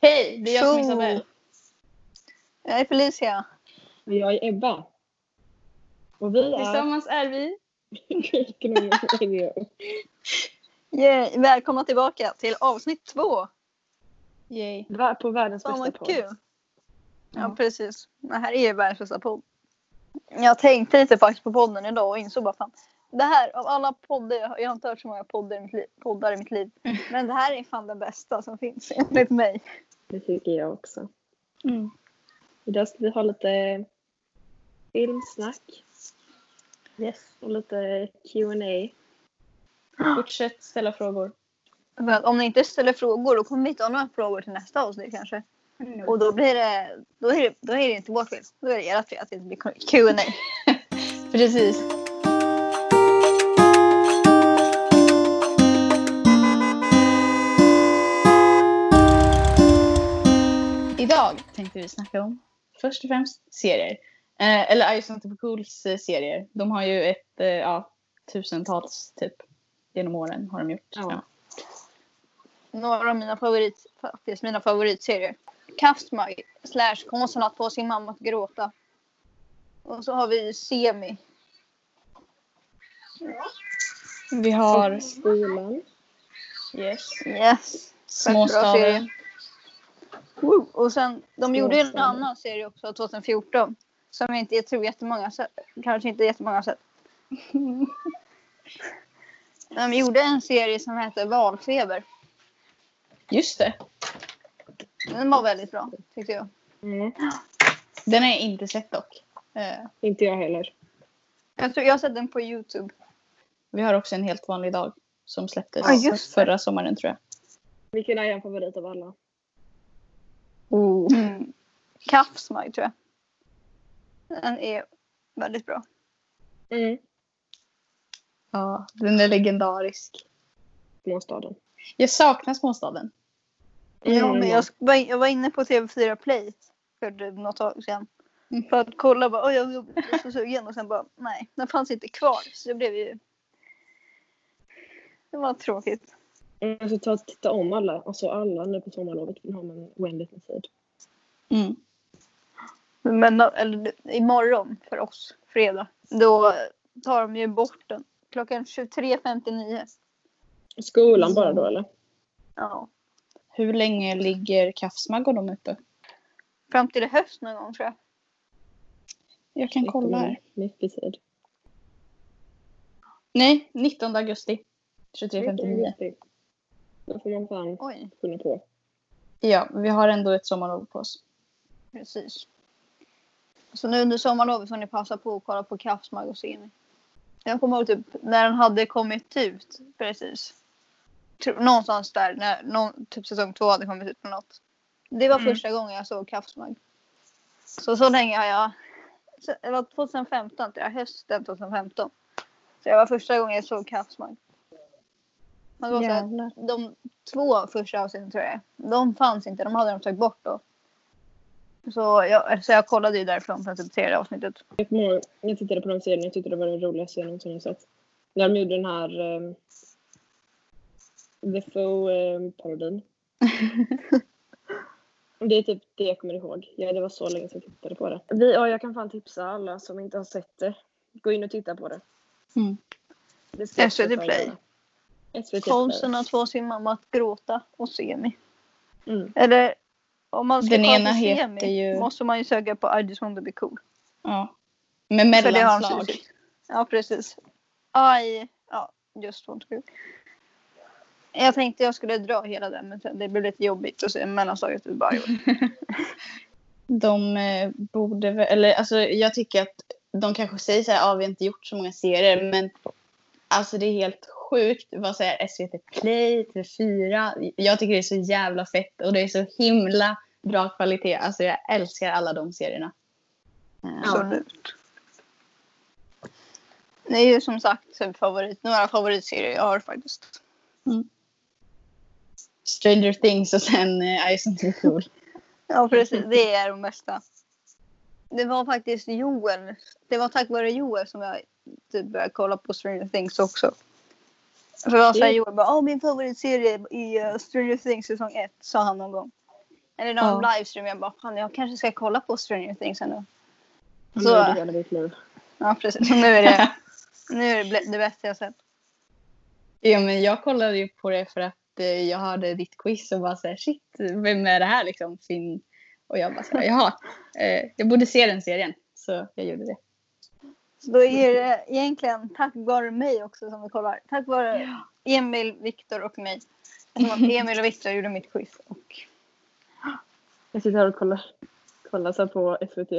Hej, det är jag som är Tjo! Isabelle. Jag är Felicia. Och jag är Ebba. Och vi är... Tillsammans är vi... Yay. Välkomna tillbaka till avsnitt två. Yay. På världens bästa podd. kul. Ja precis. Det här är ju världens bästa podd. Jag tänkte lite faktiskt på podden idag och insåg bara fan. Det här av alla poddar, jag har- jag har inte hört så många poddar i mitt liv, poddar i mitt liv. Men det här är fan den bästa som finns enligt mig. Det tycker jag också. Mm. Idag ska vi ha lite filmsnack Yes. och lite Q&A. Fortsätt ställa frågor. För att om ni inte ställer frågor då kommer vi inte ha några frågor till nästa avsnitt kanske. Och då blir det, då är det, då är det inte vårt fel. Då är det ert fel att det inte blir Q&A. Precis. Idag tänkte vi snacka om först och främst serier. Eh, eller Ice on Cools eh, serier. De har ju ett, eh, ja, tusentals typ. Genom åren har de gjort. Ja. Ja. Några av mina favorit, faktiskt mina favoritserier. Kastmaj slash konsten att få sin mamma att gråta. Och så har vi Semi. Vi har skolan. yes, Yes. Småstaden. Woo. Och sen, de gjorde ju en annan serie också 2014. Som jag inte jag tror jättemånga har sett. Kanske inte jättemånga har sett. De gjorde en serie som hette Valfeber. Just det. Den var väldigt bra tyckte jag. Mm. Den har jag inte sett dock. Eh, Inte jag heller. Jag, tror, jag har sett den på Youtube. vi har också en helt vanlig dag som släpptes Ja, just det. förra sommaren tror jag. Vilken är en favorit av alla? Mm. Kaffsmaj tror jag. Den är väldigt bra. Mm. Ja, den är legendarisk. Småstaden. Jag saknar småstaden. Ja, Mm. men jag, var, jag var inne på TV4 Play för något tag sedan. Mm. För att kolla bara, oj jag är så sugen och sen bara nej, den fanns inte kvar. Så det blev ju... Det var tråkigt. Jag ska ta och titta om alla, alltså alla nu på sommarlovet. För nu har man oändligt med tid. Mm. Men eller, imorgon för oss, fredag, då tar de ju bort den. Klockan 23.59. Skolan bara då eller? Ja. Hur länge ligger Kaffsmagg och de uppe? Fram till höst någon gång tror jag. Jag kan kolla här. Mycket tid. Nej, 19 augusti. 23.59. Då får man fan Oj, skynda på. Ja, vi har ändå ett sommarlov på oss. precis. Så nu under sommarlovet får ni passa på att kolla på och Semi. Jag kommer ihåg typ när den hade kommit ut precis. Någonstans där när någon, typ säsong två hade kommit ut på något. Det var Mm. första gången jag såg Kaffsmag. Så så länge har jag. Det var 2015, tror jag, hösten 2015. Så det var första gången jag såg Kaffsmag. Det så här, Jävlar. de två första avsnitten tror jag. De fanns inte, de hade de tagit bort då. Så jag, så jag kollade ju därifrån från typ tredje avsnittet. Jag kommer ihåg, jag tittade på den serien, jag tyckte det var den roligaste jag någonsin har sett. När de gjorde den här um, The Foe-parodin. det är typ det jag kommer ihåg. Ja, det var så länge sedan jag tittade på det. Vi, ja, jag kan fan tipsa alla som inte har sett det. Gå in och titta på det. Mm. det SVT jag Play. Konsten att få sin mamma att gråta och Semi. Mm. Eller om man ska Den ena Semi ju- måste man ju söka på I just want to be cool. Ja. Med mellanslag. Ja precis. I, ja just want to be cool. Jag tänkte jag skulle dra hela den men det blev lite jobbigt att se mellanslaget ut bara. De eh, borde väl, eller alltså jag tycker att de kanske säger så här, ja vi har inte gjort så många serier men alltså det är helt sjukt vad säger SVT Play, TV4. Jag tycker det är så jävla fett och det är så himla bra kvalitet. Alltså jag älskar alla de serierna. Eh, Absolut. Det är ju som sagt typ favorit, några favoritserier jag har faktiskt. Stranger Things och sen eh, Ice and Cool. Ja precis, det är de bästa. Det var faktiskt Joel. Det var tack vare Joel som jag typ började kolla på Stranger Things också. För jag sa. Joel bara, Åh, min favoritserie i uh, Stranger Things säsong 1 sa han någon gång. Eller någon Ja. livestream. Jag bara, fan jag kanske ska kolla på Stranger Things ändå. Nu Så, är det hela ditt liv. ja precis. Nu är det, nu är det det bästa jag sett. Ja, men jag kollade ju på det för att eh, jag hörde ditt quiz och bara så här, shit, vem är det här liksom? Finn. Och jag bara så här, jaha, eh, jag borde se den serien. Så jag gjorde det. Så då är det egentligen tack vare mig också som vi kollar. Tack vare Emil, Viktor och mig. Emil och Viktor gjorde mitt quiz. Och Jag sitter här och kollar, kollar så på SVT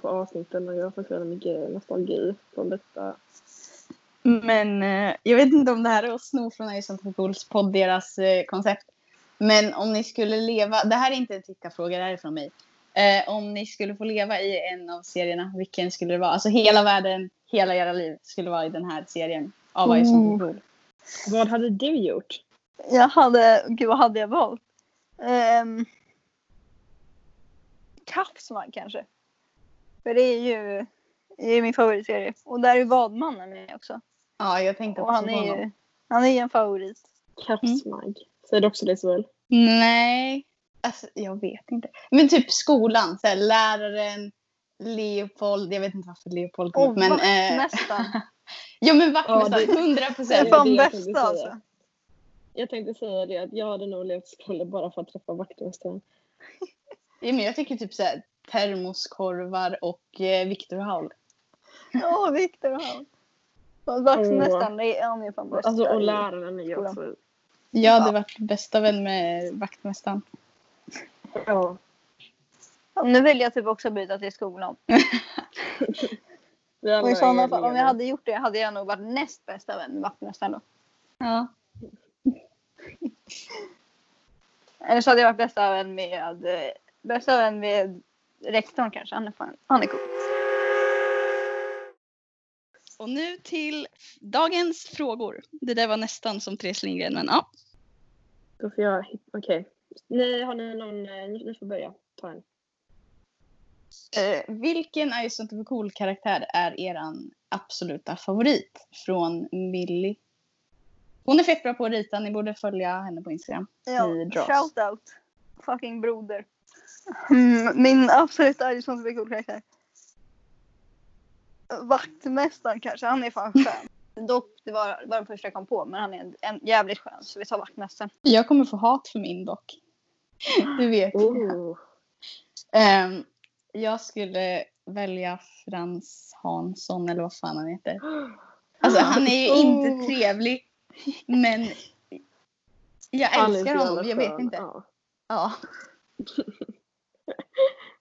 på avsnitten och jag får så jävla mycket nostalgi från detta. Men eh, jag vet inte om det här är att sno från Ison Cools podd, deras eh, koncept. Men om ni skulle leva, det här är inte en tittarfråga, det här är från mig. Eh, om ni skulle få leva i en av serierna, vilken skulle det vara? Alltså hela världen, hela era liv skulle vara i den här serien av Ison Oh. Cool. Vad hade du gjort? jag hade, gud vad hade jag valt? Um, Kaffsman kanske. För det är ju det är min favoritserie. Och där är Vadmannen med också. Ja, jag tänkte Och också han på är honom. ju han är ju en favorit. Kappsmagg. Säger du också det Isabel? Nej, alltså jag vet inte. Men typ skolan, så här, läraren, Leopold, jag vet inte varför Leopold kom Och upp, men... Eh, vaktmästaren. ja men vaktmästaren, Ja, det- 100 Det är procent. Fan det jag tänkte bästa säga. alltså. Jag tänkte säga det att jag hade nog levt skrolle bara för att träffa vaktmästaren. Ja, men jag tycker typ så här, termoskorvar och eh, Victor. Ja, Viktor och han. Och Vaktmästaren, det är är fan bäst. Alltså och läraren är ju också... Jag hade varit bästa vän med vaktmästaren. Ja. Nu vill jag typ också byta till skolan. Och i sådana fall, om jag hade gjort det hade jag nog varit näst bästa vän med vaktmästaren då. Ja. Eller så hade jag varit bästa vän med, bästa vän med rektorn kanske. Han är, fan, han är cool. Och nu till dagens frågor. Det där var nästan som Therese Lindgren, men ja. Då får jag... Okej. Ni, har ni någon... eh, Ni, får börja. Ta en. Eh, vilken är sånt för cool karaktär är eran absoluta favorit från Millie? Hon är fett bra på att rita, ni borde följa henne på Instagram. Ja, I shout out. Fucking broder. Mm, min absolut Addison som är cool karaktär. Vaktmästaren kanske, han är fan skön. Dock, det var, var den första jag kom på, men han är en, en jävligt skön så vi tar vaktmästaren. Jag kommer få hat för min dock. Du vet. Oh. Ehm, jag skulle välja Frans Hansson eller vad fan han heter. Alltså han är ju inte Oh. trevlig. Men jag älskar honom, jag vet inte. Ja. Ja.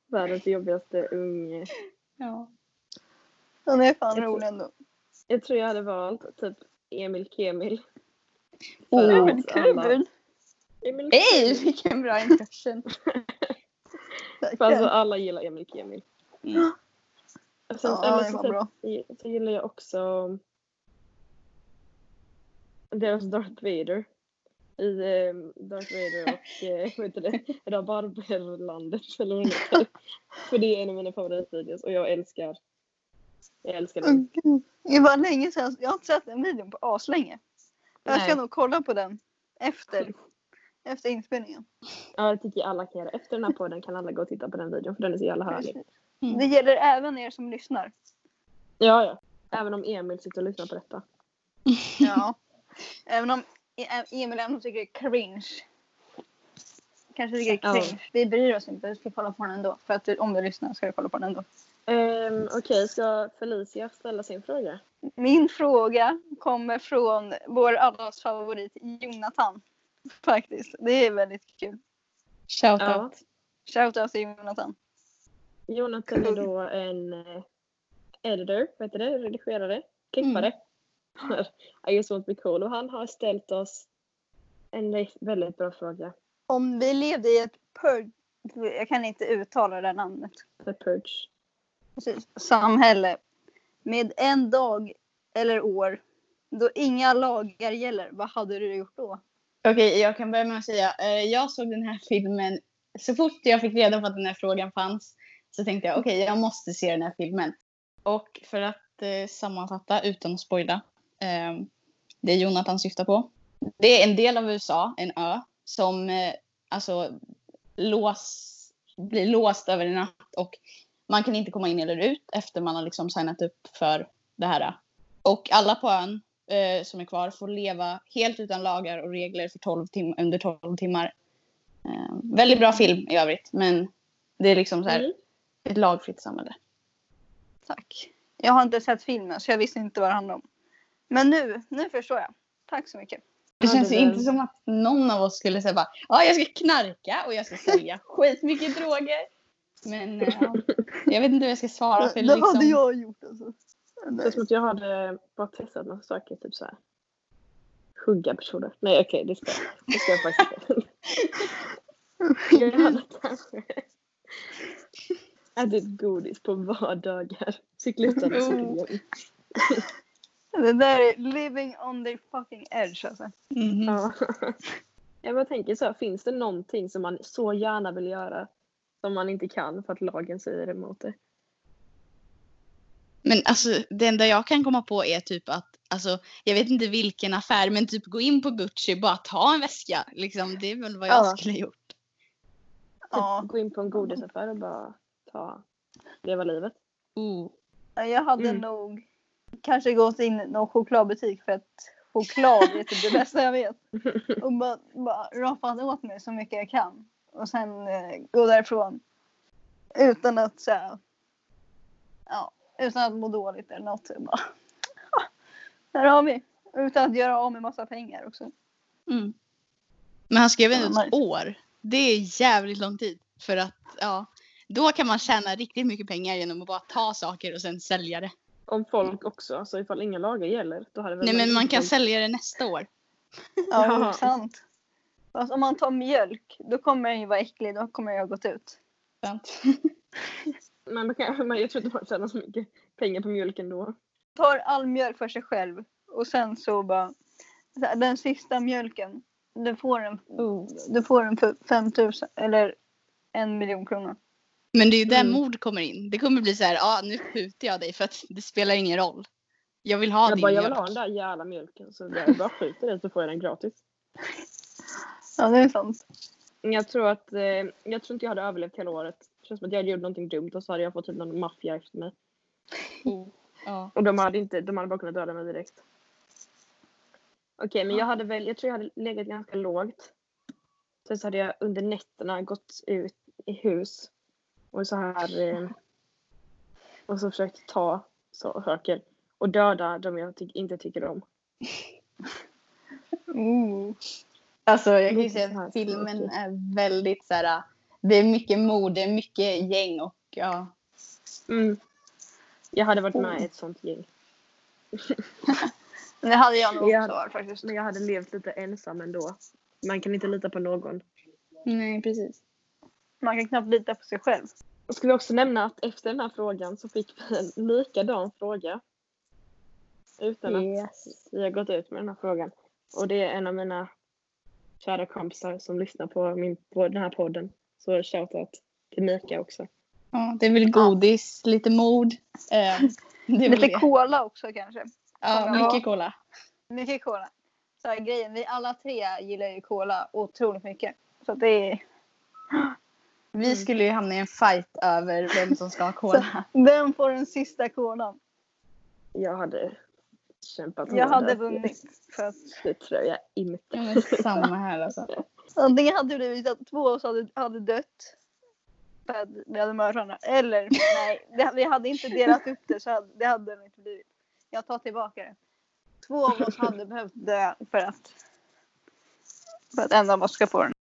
Världens jobbigaste unge. ja. Han är fan Jag rolig ändå. Jag tror jag hade valt typ Emil Kemil. Oh, kul! Emil Hej, vilken bra impression. För alltså alla gillar Emil Kemil. Mm. Sen, Ja, eller det så, var typ, bra. så gillar jag också deras Darth Vader. I eh, Darth Vader och eh, vad heter det? Rabarberlandet eller vad det. För det är en av mina favoritvideos och jag älskar jag älskar den. Gud. Det var länge sedan, jag har inte sett den videon på aslänge. Jag ska nog kolla på den efter, efter inspelningen. Ja, det tycker jag alla kan göra. Efter den här podden kan alla gå och titta på den videon för den är så jävla härlig. Mm. Det gäller även er som lyssnar. Ja, ja. Även om Emil sitter och lyssnar på detta. Ja. Även om E- Emil ändå tycker det är cringe. Kanske tycker det är Ja. cringe. Vi bryr oss inte, vi ska kolla på den ändå. För att du, om du lyssnar ska du kolla på den ändå. Um, Okej, ska Felicia ställa sin fråga? Min fråga kommer från vår allas favorit Jonathan. Faktiskt. Det är väldigt kul. Shout Ja. out. Shoutout till Jonathan. Jonathan är då en eh, editor, vad heter det? Redigerare? Klippare. I just want to be cool. Och han har ställt oss en väldigt bra fråga. Om vi levde i ett purge, jag kan inte uttala det namnet. The Purge. Precis. Samhälle. Med en dag eller år då inga lagar gäller, vad hade du gjort då? Okej, jag kan börja med att säga. Eh, jag såg den här filmen. Så fort jag fick reda på att den här frågan fanns så tänkte jag okej, jag måste se den här filmen. Och för att eh, sammanfatta utan att spoila. Eh, det Jonathan syftar på. Det är en del av USA, en ö, som eh, alltså lås, blir låst över en natt och man kan inte komma in eller ut efter man har liksom signat upp för det här. Och alla på ön eh, som är kvar får leva helt utan lagar och regler för 12 tim- under 12 timmar. Eh, väldigt bra film i övrigt men det är liksom så här Mm. ett lagfritt samhälle. Tack. Jag har inte sett filmen så jag visste inte vad det handlade om. Men nu, nu förstår jag. Tack så mycket. Det känns ju inte som att någon av oss skulle säga bara ja jag ska knarka och jag ska sälja skitmycket droger. Men eh, ja, jag vet inte hur jag ska svara för det liksom, hade jag gjort alltså. Det känns som att jag hade bara testat massa saker, typ så här. Hugga personer. Nej okej, det ska det ska jag faktiskt inte. Jag hade kanske ätit godis på vardagar. Cykla utan Oh. cykelhjälm. Det där är living on the fucking edge alltså. Mhm. Ja. Jag bara tänker så här, finns det någonting som man så gärna vill göra som man inte kan för att lagen säger emot det? Men alltså det enda jag kan komma på är typ att alltså jag vet inte vilken affär men typ gå in på Gucci bara ta en väska. Liksom, det är väl vad jag Ja. skulle gjort. Ja. Gå in på en godisaffär och bara ta, leva livet. Oh. Jag hade Mm. nog kanske gått in i någon chokladbutik för att choklad är typ det bästa jag vet. Och bara, bara rapat åt mig så mycket jag kan. Och sen eh, gå därifrån. Utan att så här, ja, utan att må dåligt eller något. Bara, där har vi. Utan att göra av med massa pengar också. Mm. Men han skrev ändå ett år. Det är jävligt lång tid. För att ja, då kan man tjäna riktigt mycket pengar genom att bara ta saker och sen sälja det. Om folk också, alltså ifall inga lagar gäller, då hade väl Nej men man kan folk- sälja det nästa år. Ja, Ja. det är sant. Fast om man tar mjölk, då kommer den ju vara äcklig. Då kommer jag ha gått ut. Sant. Men kan, jag tror inte man tjänar så mycket pengar på mjölken då. tar all mjölk för sig själv och sen så bara den sista mjölken du får den, Oh. du får den för 5000 eller en miljon kronor. Men det är ju där Mm. mord kommer in. Det kommer bli så här, ja ah, nu skjuter jag dig för att det spelar ingen roll. Jag vill ha jag din bara, jag vill mjölk. ha den där jävla mjölken så jag bara skjuter dig så får jag den gratis. Ja det är sant. Jag tror att, eh, jag tror inte jag hade överlevt hela året. Känns som att jag hade gjort någonting dumt och så hade jag fått typ någon maffia efter mig. Oh. Ja. Och de hade, inte, de hade bara kunnat döda mig direkt. Okej, men jag hade väl, jag tror jag hade legat ganska lågt. Sen så hade jag under nätterna gått ut i hus och så här eh, och så försökt ta så, saker och döda de jag ty- inte tycker om. Mm. Alltså jag kan ju säga att filmen är väldigt så här. Det är mycket är mycket gäng och ja. Mm. Jag hade varit med i ett sånt gäng. Det hade jag nog Jag också hade- varit faktiskt. Men jag hade levt lite ensam ändå. Man kan inte lita på någon. Nej precis. Man kan knappt lita på sig själv. Ska vi också nämna att efter den här frågan så fick vi en likadan fråga. Utan att Yes. vi har gått ut med den här frågan. Och det är en av mina kära kompisar som lyssnar på, min, på den här podden. Så shoutout till Mika också. Ja, det är väl godis, lite mord. Eh, Lite det. cola också kanske. Ja, Ja. mycket cola. Mycket cola. Så här, grejen, vi alla tre gillar ju cola otroligt mycket. Så det är... Vi Mm. skulle ju hamna i en fight över vem som ska ha cola. Vem får den sista kolan? Jag hade kämpat Jag hade vunnit. För att Det tror jag inte. Ja, samma här alltså. antingen hade det blivit att två av oss hade, hade dött. För att vi hade mördat varandra. Eller nej, det, vi hade inte delat upp det så hade, det hade det inte blivit. Jag tar tillbaka det. Två av oss hade behövt dö för att, för att en av oss ska få den.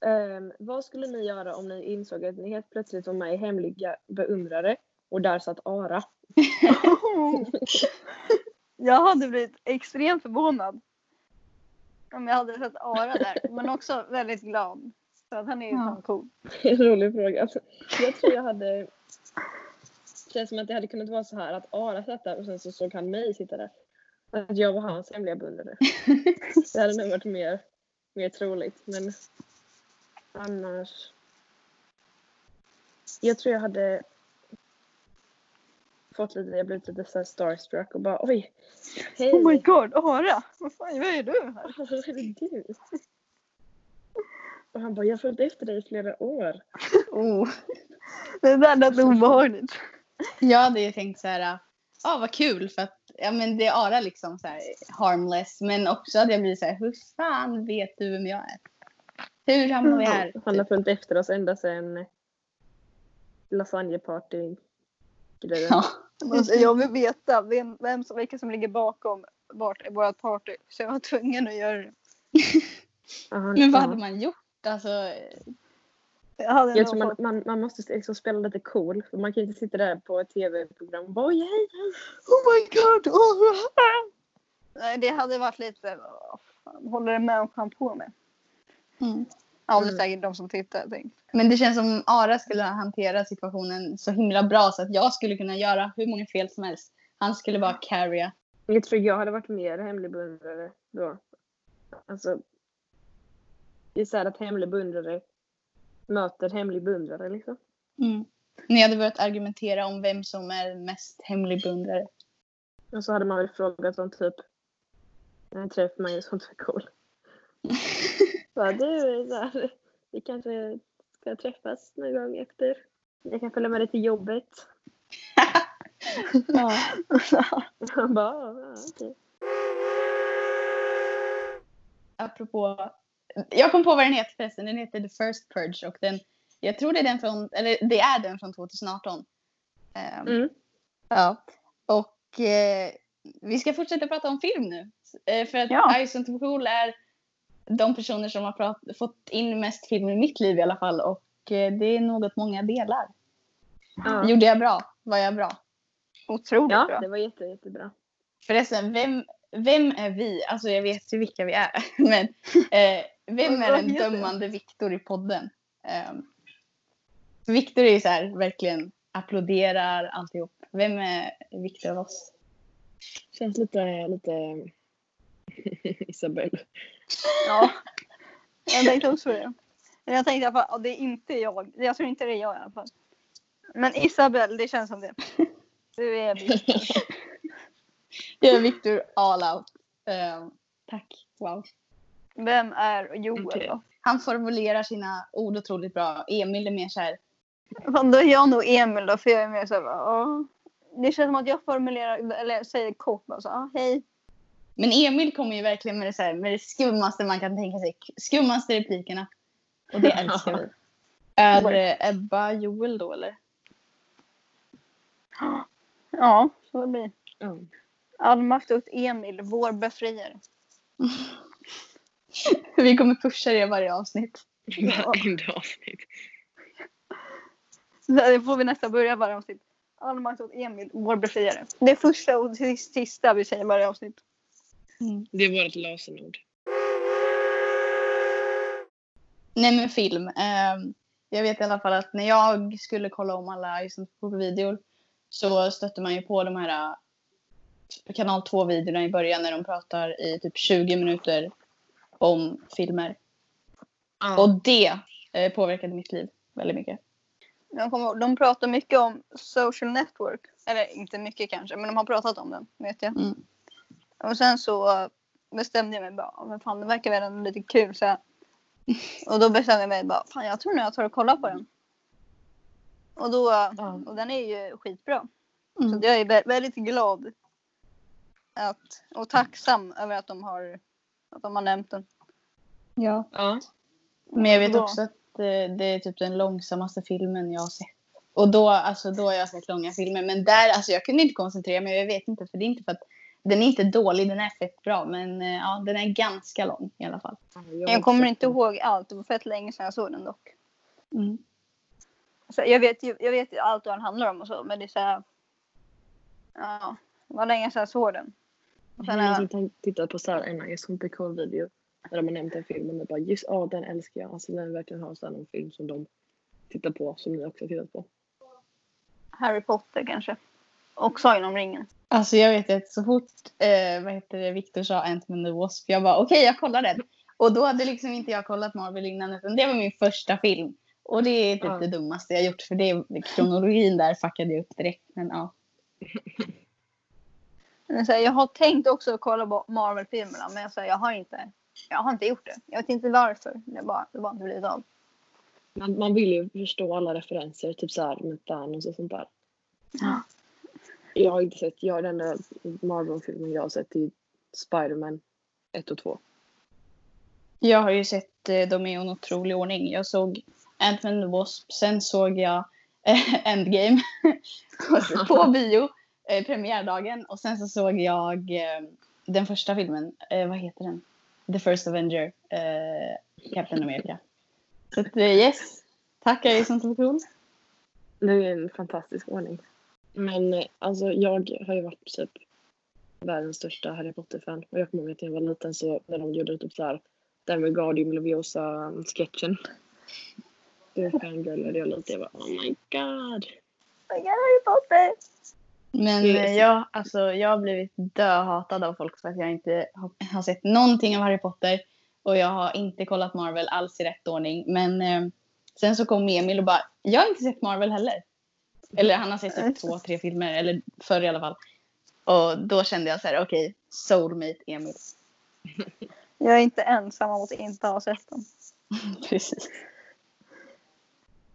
Ehm, vad skulle ni göra om ni insåg att ni helt plötsligt var med i hemliga beundrare och där satt Ara? Jag hade blivit extremt förvånad. Om jag hade sett Ara där. Men också väldigt glad. För att han är ju Ja. fan cool. En rolig fråga. Alltså, jag tror jag hade... Det känns som att det hade kunnat vara så här att Ara satt där och sen så såg han mig sitta där. Att jag var hans hemliga beundrare. Det hade nog varit mer, mer troligt. Men annars... Jag tror jag hade fått lite, jag blivit lite så starstruck och bara oj, hej! Oh my god, Ara! Vad fan, vad är du här? Vad är det du? Han bara, jag har följt efter dig i flera år. Oh. Det där lät obehagligt. Jag hade ju tänkt så här, ja vad kul för att ja, men det är Ara liksom så här harmless. Men också hade jag blivit så här, hur fan vet du vem jag är? Hur hamnade vi här? Han har följt efter oss ända sedan lasagneparty grejen. Ja. Alltså, jag vill veta vem, vem som, vilka som ligger bakom vårt, vårt party. Så jag var tvungen att göra det. Ja, Men vad ja. hade man gjort? Alltså, Jag, Jag tror man, man, man måste liksom spela lite cool. För man kan inte sitta där på ett tv-program och bara "Oj, hej, hej. Oh my god! Oh. Nej, det hade varit lite... vad håller den människan på med? mm. Är Mm. säkert de som tittar. Men det känns som Ara skulle hantera situationen så himla bra så att jag skulle kunna göra hur många fel som helst. Han skulle bara carrya. Jag tror jag hade varit mer hemlig beundrare då. Alltså. Det är så här att hemlig beundrare möter hemlig beundrare liksom. Mm. Ni hade börjat argumentera om vem som är mest hemlig beundrare. Och så hade man väl frågat om typ en träff med mig som är cool. Bara, du, här, vi kanske ska träffas någon gång efter. Jag kan följa med dig till jobbet. Ja. Han bara, ja, ja, okej. Apropå, jag kom på vad den heter förresten. Den heter The First Purge och den, jag tror det är den från, eller det är den från 2018. Ehm, Mm. Ja. Och eh, vi ska fortsätta prata om film nu. Eh, för att Ja. Ice and Cool är de personer som har prat, fått in mest film i mitt liv i alla fall. Och eh, det är något många delar. Ja. Gjorde jag bra? Var jag bra? Otroligt ja, bra. det var jätte, jättebra. Förresten, vem, vem är vi? Alltså jag vet ju vilka vi är. Men eh, vem är den dömande Viktor i podden? Um, Viktor är ju så här, verkligen applåderar alltihop. Vem är Viktor av oss? Känns lite, lite Isabelle. Ja. Jag tänkte också det. Jag tänkte i alla fall, det är inte jag. Jag tror inte det är jag i alla fall. Men Isabelle, det känns som det. Du är Viktor. Jag är Viktor all out. Ehm, tack. Wow. Vem är Joel Okej. då? Han formulerar sina ord otroligt bra. Emil är mer så här. Fan, Då är jag nog Emil då, för jag är mer så här, bara, ja. Det känns som att jag formulerar, eller säger kort bara så, ja, hej. Men Emil kommer ju verkligen med det, så här, med det skummaste man kan tänka sig. Skummaste replikerna. Och det älskar vi. Är eh, Ebba Joel då eller? Ja, så det blir. Ja. All makt åt Emil, vår befriare. Vi kommer pusha det varje avsnitt. Varenda avsnitt. Det får vi nästan börja varje avsnitt. All makt åt Emil, vår befriare. Det är första och sis- sista vi säger varje avsnitt. Det är vårt lösenord. Nej men film. Ehm, jag vet i alla fall att när jag skulle kolla om alla videor så stötte man ju på de här eh, kanal 2-videorna i början när de pratar i typ 20 minuter om filmer. Ja. Och det eh, påverkade mitt liv väldigt mycket. Jag kommer, ihåg, de pratar mycket om social network. Eller inte mycket kanske, men de har pratat om den. Vet jag. Mm. Och sen så bestämde jag mig bara, "Ja, men fan det verkar väl ändå lite kul. Så här. Och då bestämde jag mig bara, fan jag tror nog jag tar och kollar på den. Och, då, och den är ju skitbra. Mm. Så jag är vä- väldigt glad att, och tacksam över att de har, att de har nämnt den. Ja. Ja. Men jag vet också att eh, det är typ den långsammaste filmen jag har sett. Och då, alltså, då har jag sett långa filmer. Men där, alltså jag kunde inte koncentrera mig. Jag vet inte, för det är inte för att den är inte dålig, den är fett bra. Men eh, ja, den är ganska lång i alla fall. Jag kommer inte ihåg allt, det var fett länge sedan jag såg den dock. Mm. Så jag, vet ju, jag vet ju allt vad den handlar om och så, men det är så här, Ja, det var länge sedan jag såg den. Och sen Jag har liksom tittat på så här en Ice Cool Cool video. Där de har nämnt den filmen och bara just ja den älskar jag. Alltså den verkligen har någon film som de tittar på som ni också har tittat på. Harry Potter kanske. Och Sagan om ringen. Alltså jag vet att så fort eh, vad heter det, Victor sa Ant-Man the Wasp, jag bara okej jag kollar den. Och då hade liksom inte jag kollat Marvel innan utan det var min första film. Och det är typ Ja. det dummaste jag gjort för det kronologin där fuckade jag upp direkt. Men ja. Jag har tänkt också kolla på Marvel-filmerna men här, jag har inte Jag har inte gjort det. Jag vet inte varför. Det bara, det bara inte blivit av. Man, man vill ju förstå alla referenser, typ såhär med Thanos och sånt där. Ja. Jag har inte sett, jag den enda Marvel-filmen jag har sett är Spider-Man 1 och 2. Jag har ju sett eh, dem i en otrolig ordning. Jag såg Ant-Man the Wasp, sen såg jag eh, Endgame på bio, eh, premiärdagen. Och sen så såg jag eh, den första filmen, eh, vad heter den? The First Avenger, eh, Captain America. Så att, eh, yes, tack är som cool. Det är en fantastisk ordning. Men eh, alltså jag har ju varit typ världens största Harry Potter-fan. Och jag kommer ihåg att när jag var liten så när de gjorde typ såhär den med Guardium Leviosa-sketchen. Då fangirlade jag lite. Jag bara oh my god. Jag Harry Potter! Men eh, jag, alltså, jag har blivit döhatad av folk för att jag inte har, har sett någonting av Harry Potter. Och jag har inte kollat Marvel alls i rätt ordning. Men eh, sen så kom Emil och bara, jag har inte sett Marvel heller. Eller han har sett typ två, tre filmer, eller förr i alla fall. Och då kände jag så här, okej, soulmate Emil. Jag är inte ensam om att inte ha sett dem. Precis.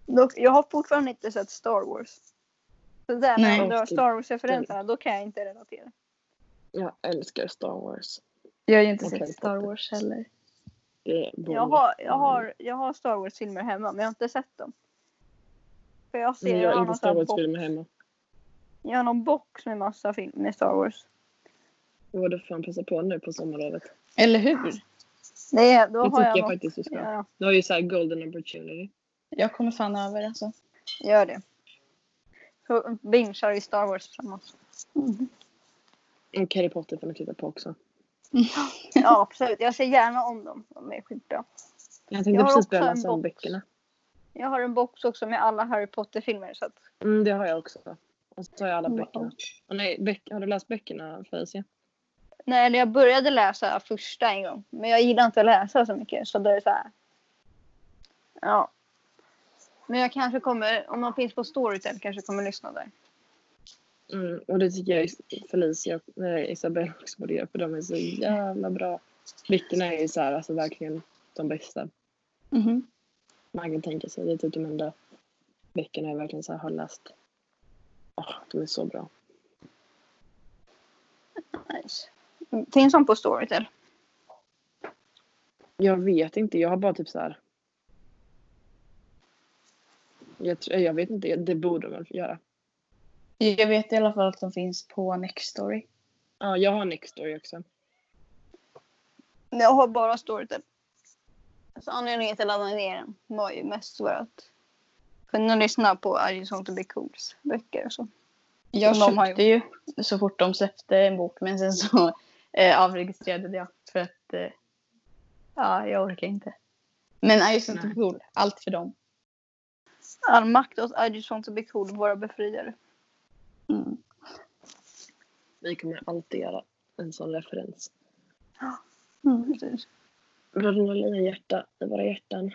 Dock, jag har fortfarande inte sett Star Wars. Så där Nej. när Och typ Star Wars-referenserna, då kan jag inte relatera. Jag älskar Star Wars. Jag har ju inte sett Star. Wars heller. Jag har, jag har, jag har Star Wars-filmer hemma, men jag har inte sett dem. För jag ser, jag, har någon Star Wars-filmer hemma. jag har någon box med massa film med Star Wars. Det borde fan passa på nu på sommarlovet. Eller hur? Det, då Det har tycker jag jag faktiskt du ska. Ja, Du har ju såhär golden opportunity. Jag kommer fan över alltså. gör det. Så bingear i Star Wars tillsammans. Och Harry Potter får ni titta på också. Ja, absolut. Jag ser gärna om dem. De är skitbra. Jag tänkte Jag har precis också börja läsa om böckerna. Jag har en box också med alla Harry Potter-filmer. Så att, Mm, det har jag också. Och så har jag alla böckerna. Och nej, böck, har du läst böckerna Felicia? nej, jag började läsa första en gång. Men jag gillar inte att läsa så mycket. Så då är det så här. Ja. Men jag kanske kommer, om de finns på Storytel, kanske kommer lyssna där. Mm, och det tycker jag Felicia och Isabelle också borde göra för de är så jävla bra. Böckerna är ju så här, alltså verkligen de bästa Mhm. Man kan tänka sig. Det är typ de enda böckerna jag verkligen så här har läst. Åh, de är så bra. Nice. Finns de på Storytel? Jag vet inte, jag har bara typ så här. Jag, tror- jag vet inte, det borde de väl göra. Jag vet i alla fall att de finns på Nextory. Ja, jag har Nextory också. Jag har bara Storytel. Så anledningen till att jag laddade ner den var ju mest för att kunna lyssna på I just want to be cools böcker och så. Jag Som köpte ju så fort de släppte en bok men sen så eh, avregistrerade jag för att eh, ja, jag orkar inte. Men I just want to be cool, allt för dem. All makt åt I just want to be cool, våra befriare. Mm. Vi kommer alltid göra en sån referens. Mm. Precis. Bröderna Lina hjärta i våra hjärtan.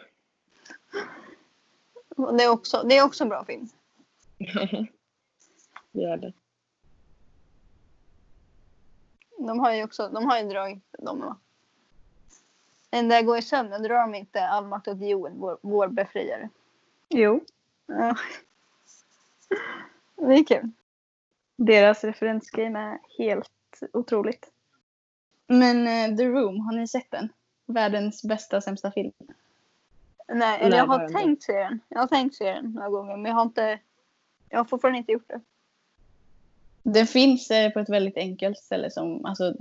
Det är också, det är också en bra film. det är det. De har ju också, de har ju dragit de va? Den där går i sömnen drar de inte all makt åt Joel, vår, vår befriare. Jo, Ja. Det är kul. deras referensgame är helt otroligt. Men eh, The Room, har ni sett den? Världens bästa sämsta film. Nej, eller jag har tänkt se den. Jag har tänkt se den några gånger men jag har inte jag har fortfarande inte gjort det. Den finns eh, på ett väldigt enkelt ställe som, alltså,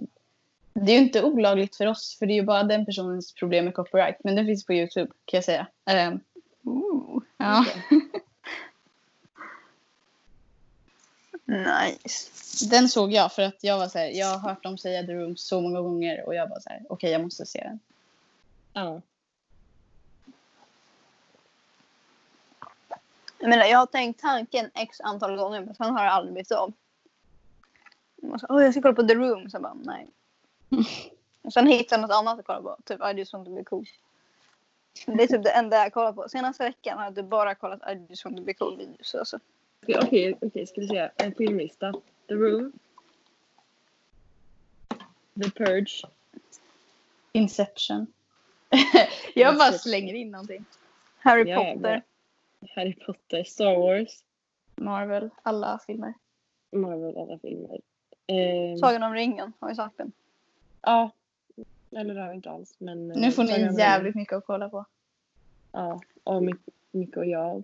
det är ju inte olagligt för oss för det är ju bara den personens problem med copyright. Men den finns på Youtube kan jag säga. Ehm, Ooh, ja. nice. Den såg jag för att jag var så här, jag har hört dem säga The Room så många gånger och jag var så här, okej jag måste se den. Ja. Jag menar, jag har tänkt tanken x antal gånger men sen har det aldrig blivit av. Och så, Åh, jag ska kolla på The Room. Så bara, nej. Och sen hittar jag något annat att kolla på. Typ I just want to be cool. Det är typ det enda jag kollar på. Senaste veckan har jag typ bara kollat I just want to be cool videos. Alltså. Okej, okej, okej, ska vi se. En filmlista. The Room. The Purge. Inception. jag bara slänger in någonting. Harry Ja, Potter. Harry Potter, Star Wars, Marvel, alla filmer. Marvel, alla filmer. Eh, Sagan om ringen har jag sagt den. ja. Eller det har jag inte alls. Men, Nu får ni jävligt mycket att kolla på. Ja, och Micke och jag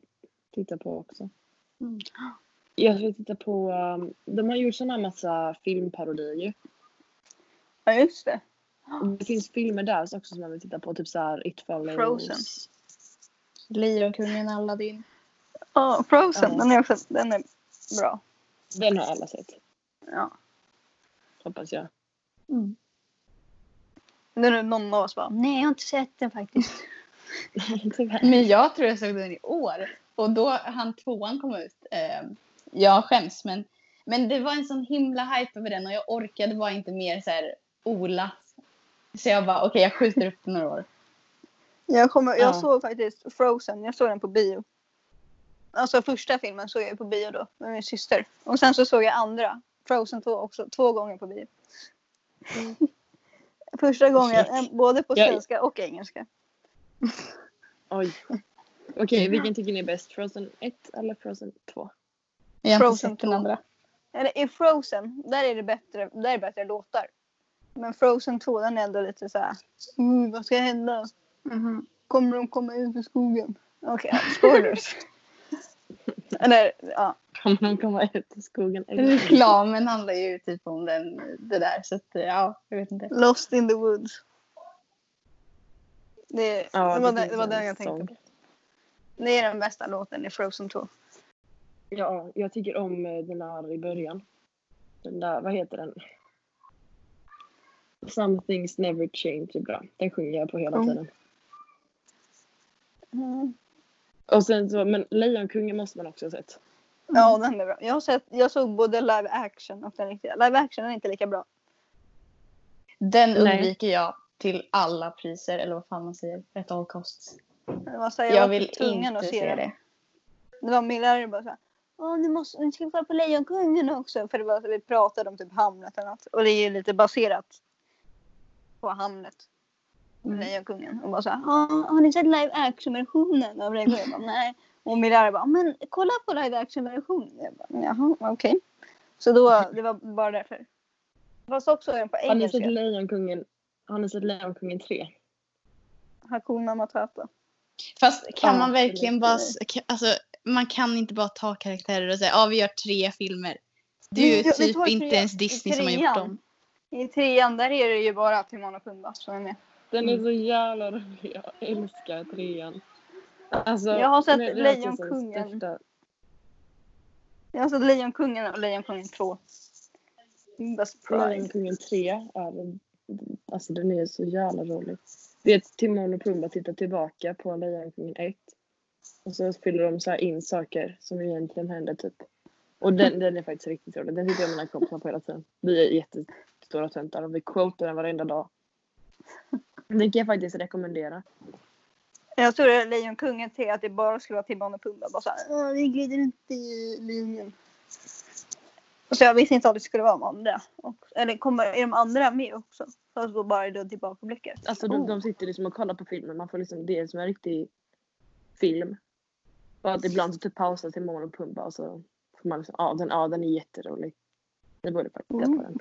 tittar på också. Mm. Jag ska titta på, um, de har gjort såna massa filmparodier ju. Ja just det. Det finns filmer där också som man vill titta på, typ såhär It Follows. Frozen. Lejonkungen, Aladdin. Ja, Frozen. Ja. Den är också den är bra. Den har alla sett, Ja. hoppas jag. Mm. Nu är någon av oss bara, nej jag har inte sett den faktiskt. Men jag tror jag såg den i år. Och då han tvåan kom ut. Eh, jag skäms men, men det var en sån himla hype över den och jag orkade bara inte mer så här Ola. Så jag bara okej jag skjuter upp några år. Jag, kommer, jag Ja. såg faktiskt Frozen, jag såg den på bio. Alltså första filmen såg jag på bio då med min syster. Och sen så såg jag andra, Frozen 2 också, två gånger på bio. Första gången eh, både på Jag- svenska och engelska. Oj. Okej, vilken tycker ni är bäst? Frozen 1 eller Frozen 2? Jag har Frozen sett den andra. Eller i Frozen, där är det bättre, där är det bättre låtar. Men Frozen 2 den är ändå lite så här. "Mm, vad ska hända? Mhm. Kommer de komma ut ur skogen? Okej, ja, spoilers. Eller ja. Kommer de komma ut i skogen? Reklamen handlar ju typ om den, det där så att ja, jag vet inte. Lost in the woods. Det, Ja, det, var, det den, det var den en jag tänkte på. Det är den bästa låten i Frozen 2. Ja, jag tycker om den där i början. Den där, vad heter den? Some things never change är bra. Den sjunger jag på hela Mm. tiden. Och sen så, men Lejonkungen måste man också ha sett. Ja, den är bra. Jag, har sett, jag såg både live action och den riktiga. Live action är inte lika bra. Den Nej. undviker jag till alla priser eller vad fan man säger. At all costs. Det här, jag, Jag vill inte att se se den. det. Det var min lärare bara såhär. Åh, nu, måste, nu ska kolla på Lejonkungen också. För det var, vi pratade om typ Hamlet och något. Och det är ju lite baserat på Hamlet. Mm. Lejonkungen. Och bara såhär. "Ja, Har ni sett live action versionen av Lejonkungen? Jag bara, Nej. Och min lärare bara. Men kolla på live action versionen. Jag bara, Jaha, okej. Så då, det var bara därför. Fast också den på Har ni sett engelska. Lejonkungen? Har ni sett Lejonkungen 3? Hakuna Matata. Fast kan Ja, man verkligen bara, alltså man kan inte bara ta karaktärer och säga ja vi gör tre filmer. Det är ju typ inte ens Disney som har gjort dem. I trean där är det ju bara Timon och Pumba som är med. Den är Mm. så jävla rolig. Jag älskar trean. Alltså, Jag har sett Lejonkungen. Jag har sett Lejonkungen och Lejonkungen 2. Best Pride. Lejonkungen 3 är alltså den är så jävla rolig. Det är Timon och Pumba tittar tillbaka på Lejonkungen 1. Och så fyller de så in saker som egentligen händer typ. Och den, den är faktiskt riktigt rolig. Den tittar jag med mina kompisar på hela tiden. Vi är jättestora töntar och vi quotar den varenda dag. Den kan jag faktiskt rekommendera. Jag tror det är Lejonkungen 3 att det bara skulle vara Timon och Pumba. Bara såhär, "Åh, vi glider inte i linjen. Och så jag visste inte att det skulle vara de andra. Och, eller kommer, är de andra med också? Fast då bara då tillbakablickar. Alltså de, Oh. de sitter liksom och kollar på filmen. Man får liksom, det är som en riktig film. Och att ibland så typ pausar Timon och Pumba och så får man liksom, ja den, ja, den är jätterolig. Det borde faktiskt titta på den.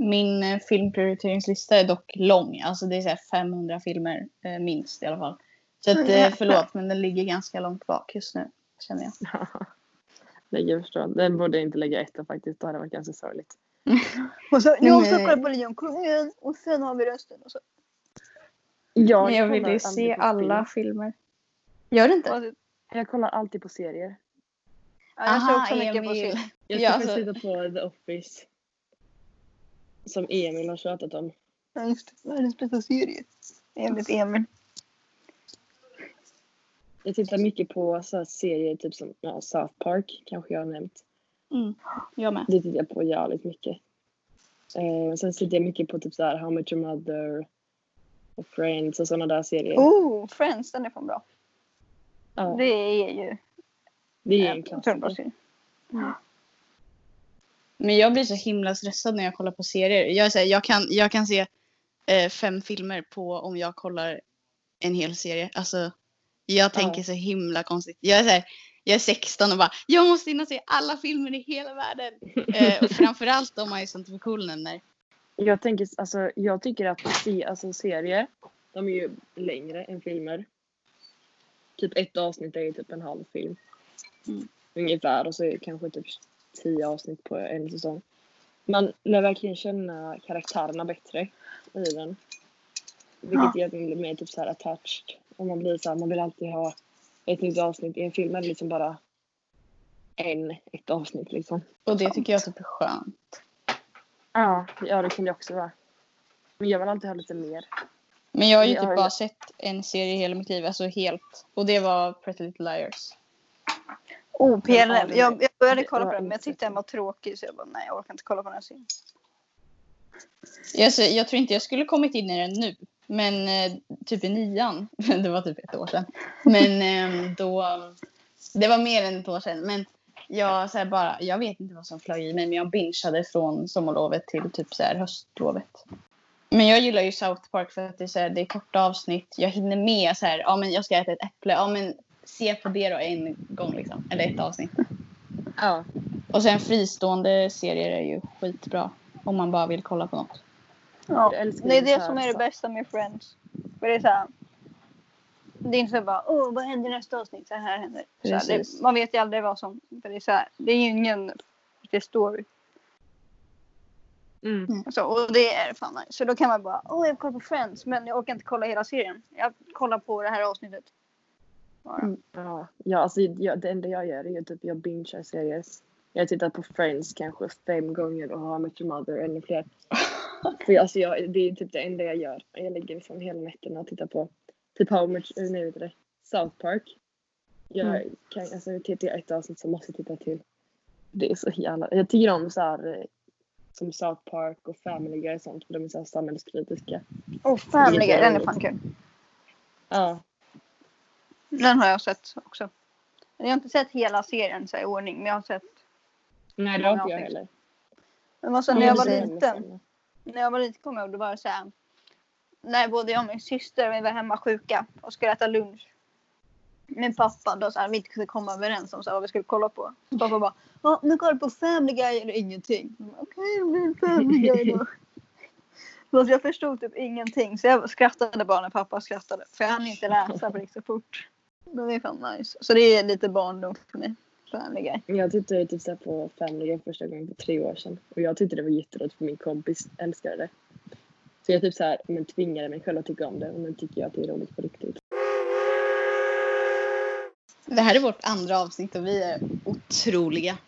Min eh, filmprioriteringslista är dock lång. Alltså det är så här 500 filmer eh, minst i alla fall. Så att, eh, förlåt men den ligger ganska långt bak just nu. Känner jag. Nej, jag förstår. Den borde inte lägga etta faktiskt. Då hade det varit ganska sorgligt. Och så, Nej, jag ska men- kolla på Lejonkungen och sen har vi rösten. Och så. Ja, Men jag vill ju se alla film. filmer. Gör du inte? Ja, Jag kollar alltid på serier. jag ser Aha, också mycket på film. Jag ska Ja, alltså- titta på The Office. Som Emil har tjatat om. Ja, just det. Världens bästa serie. Enligt Emil. Jag tittar mycket på så serier typ som ja, South Park. Kanske jag har nämnt. Mm. Jag med. Det tittar jag på jävligt mycket. Eh, sen tittar jag mycket på typ så här How Much Your Mother och Friends och sådana där serier. Oh, Friends, den är fan bra. ja, Det är ju det är en klassiker. Men jag blir så himla stressad när jag kollar på serier. Jag, här, jag, kan, jag kan se eh, fem filmer på om jag kollar en hel serie. Alltså, jag tänker så himla konstigt. Jag är, så här, jag är 16 och bara, jag måste hinna se alla filmer i hela världen. eh, och framförallt om man är sånt för cool nämner. Jag, tänker, alltså, jag tycker att se, alltså, serier, de är ju längre än filmer. Typ ett avsnitt är ju typ en halv film. Mm. Ungefär och så är det kanske typ tio avsnitt på en säsong. Man lär verkligen känna karaktärerna bättre i den. Vilket gör man blir mer typ så här attached. Och man blir så här, man vill alltid ha ett nytt avsnitt. I en film är det liksom bara en, ett avsnitt liksom. Och det tycker jag typ är skönt. Ja, ja det kan det också vara. Men jag vill alltid ha lite mer. Men jag har ju Jag typ har- bara sett en serie hela mitt liv, alltså helt. Och det var Pretty Little Liars. Oh, vi- Jag, jag började kolla på den men jag tyckte den var tråkig så jag bara nej jag orkar inte kolla på den här serien. Alltså, jag tror inte jag skulle kommit in i den nu. Men eh, typ i nian, det var typ ett år sedan. Men eh, då, det var mer än ett år sedan. Men jag, så här, bara, jag vet inte vad som flög i mig, men jag bingeade från sommarlovet till typ så här, höstlovet. Men jag gillar ju South Park för att det är, så här, det är korta avsnitt. Jag hinner med så här, ja men jag ska äta ett äpple, ja men se på det då en gång liksom. Eller ett avsnitt. Ja. Och sen fristående serier är ju skitbra. Om man bara vill kolla på något. Ja, det är det som är det bästa med Friends. För det är så här, det är inte så bara åh vad händer nästa avsnitt? Så här händer. Så här, det, man vet ju aldrig vad som, för det är så här, det är ju ingen riktig story. Mm. Så, och det är fan nice. Så då kan man bara, åh jag kollar på Friends men jag orkar inte kolla hela serien. Jag kollar på det här avsnittet. Bara. Mm. Ja, ja alltså, jag, det enda jag gör är typ jag bingear serier. Jag tittar på Friends kanske fem gånger och har Met Your Mother ännu fler. För alltså, jag, det är typ det enda jag gör. Jag lägger liksom hela nätterna och tittar på typ How much, eh, nej, vet det, South Park. Jag Mm. kan, alltså tittar jag ett avsnitt så måste jag titta till. Det är så jävla, jag tycker om så här eh, som South Park och Family Guy och sånt för de är så här samhällskritiska. Och Family Guy, den är fan kul. Ja, Den har jag sett också. Jag har inte sett hela serien så här, i ordning men jag har sett. nej det har inte jag avsnitt. heller. Men alltså, när jag var det liten. när jag var liten kommer jag ihåg, då var det så här. När både jag och min syster vi var hemma sjuka och skulle äta lunch. Min pappa då så här, vi inte kunde komma överens om så här, vad vi skulle kolla på. Så pappa bara, ja nu kollar du på Family Guy eller ingenting. Okej, det blir Family Guy då. Så jag förstod typ ingenting så jag skrattade bara när pappa skrattade. För jag hann inte läsa det gick så fort. Men det är fan nice. Så det är lite barndom för mig. Family Guy. Jag tittade typ så på Family Guy första gången för tre år sedan. Och jag tyckte det var jätteroligt för min kompis älskade det. Så jag typ så här, men tvingade mig själv att tycka om det. Och nu tycker jag att det är roligt på riktigt. Det här är vårt andra avsnitt och vi är otroliga.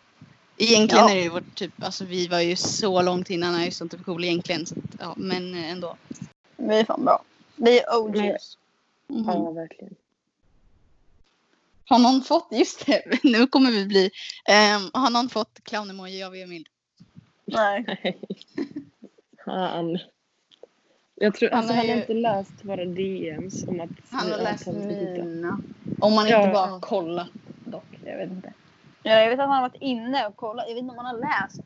Egentligen Ja. är det ju vårt typ, alltså vi var ju så långt innan jag är sånt typ cool egentligen. Så, att, ja, men eh, ändå. Vi är fan bra. Vi är OGs. Mhm. Ja, verkligen. Har någon fått, just det, nu kommer vi bli, ehm, har någon fått clown-emoji av Emil? Nej. Nej. Han. Jag tror, Han alltså har han har ju- inte läst våra DMs om att Han har läst mina. Om man Ja. inte bara kollar dock, jag vet inte. Ja, jag vet att han har varit inne och kollat. Jag vet inte om han har läst.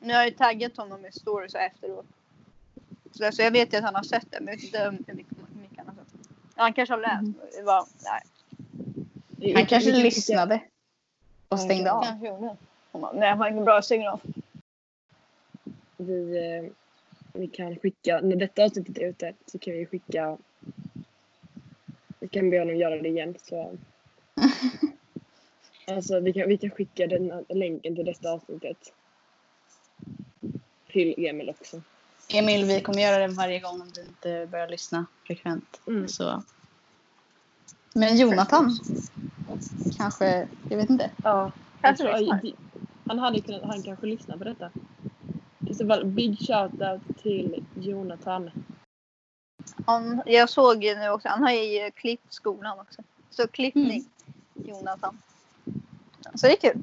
Nu har jag ju taggat honom i stories efteråt. Så, där, så jag vet ju att han har sett det. Men jag vet inte hur mycket, han har sett. Ja, Han kanske har läst. Det var, nej, Han kanske vi kan lyssnade och stängde av. kanske gjorde. Han bara, Nej, han har ingen bra signal. Vi, eh, vi kan skicka, när detta avsnittet är ute så kan vi skicka vi kan be honom göra det igen så Alltså vi kan, vi kan skicka den länken till detta avsnittet till Emil också. Emil, vi kommer göra den varje gång om du inte börjar lyssna frekvent. Mm. Så. Men Jonathan, kanske, jag vet inte. Ja. Kanske aj, han hade kunnat, han kanske lyssnar på detta. I så fall, big shout-out till Jonathan. Han, jag såg ju nu också. Han har ju klippt skolan också. Så klippning. Jonathan. Så det är kul.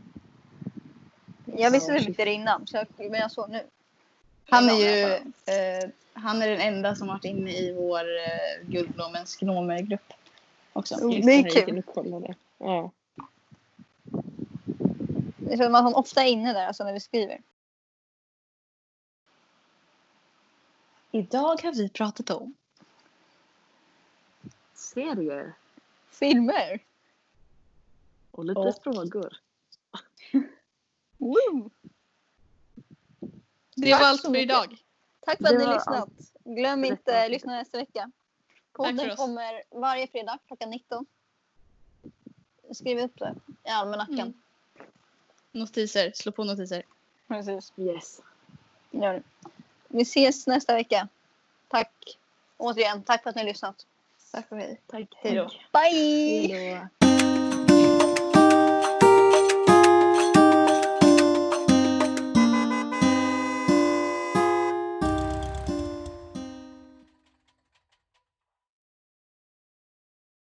Jag visste det innan. Så jag, men jag såg nu. Han är ju eh, han är den enda som varit inne i vår eh, Guldblommens gnomergrupp också. Just det är kul. Ja. Det känns att han ofta är inne där alltså när vi skriver. Idag har vi pratat om Serier. Filmer. Och lite Och- frågor. Det var allt för idag. Tack för att ni var lyssnat. Glöm inte avsnitt. lyssna nästa vecka. Podden kommer varje fredag klockan 19. Skriv upp det i almanackan. Mm. Notiser. Slå på notiser. Precis. Yes. Gör det. Vi ses nästa vecka. Tack återigen. Tack för att ni har lyssnat. Tack och hej. Tack. Hej då. Bye! Hej då.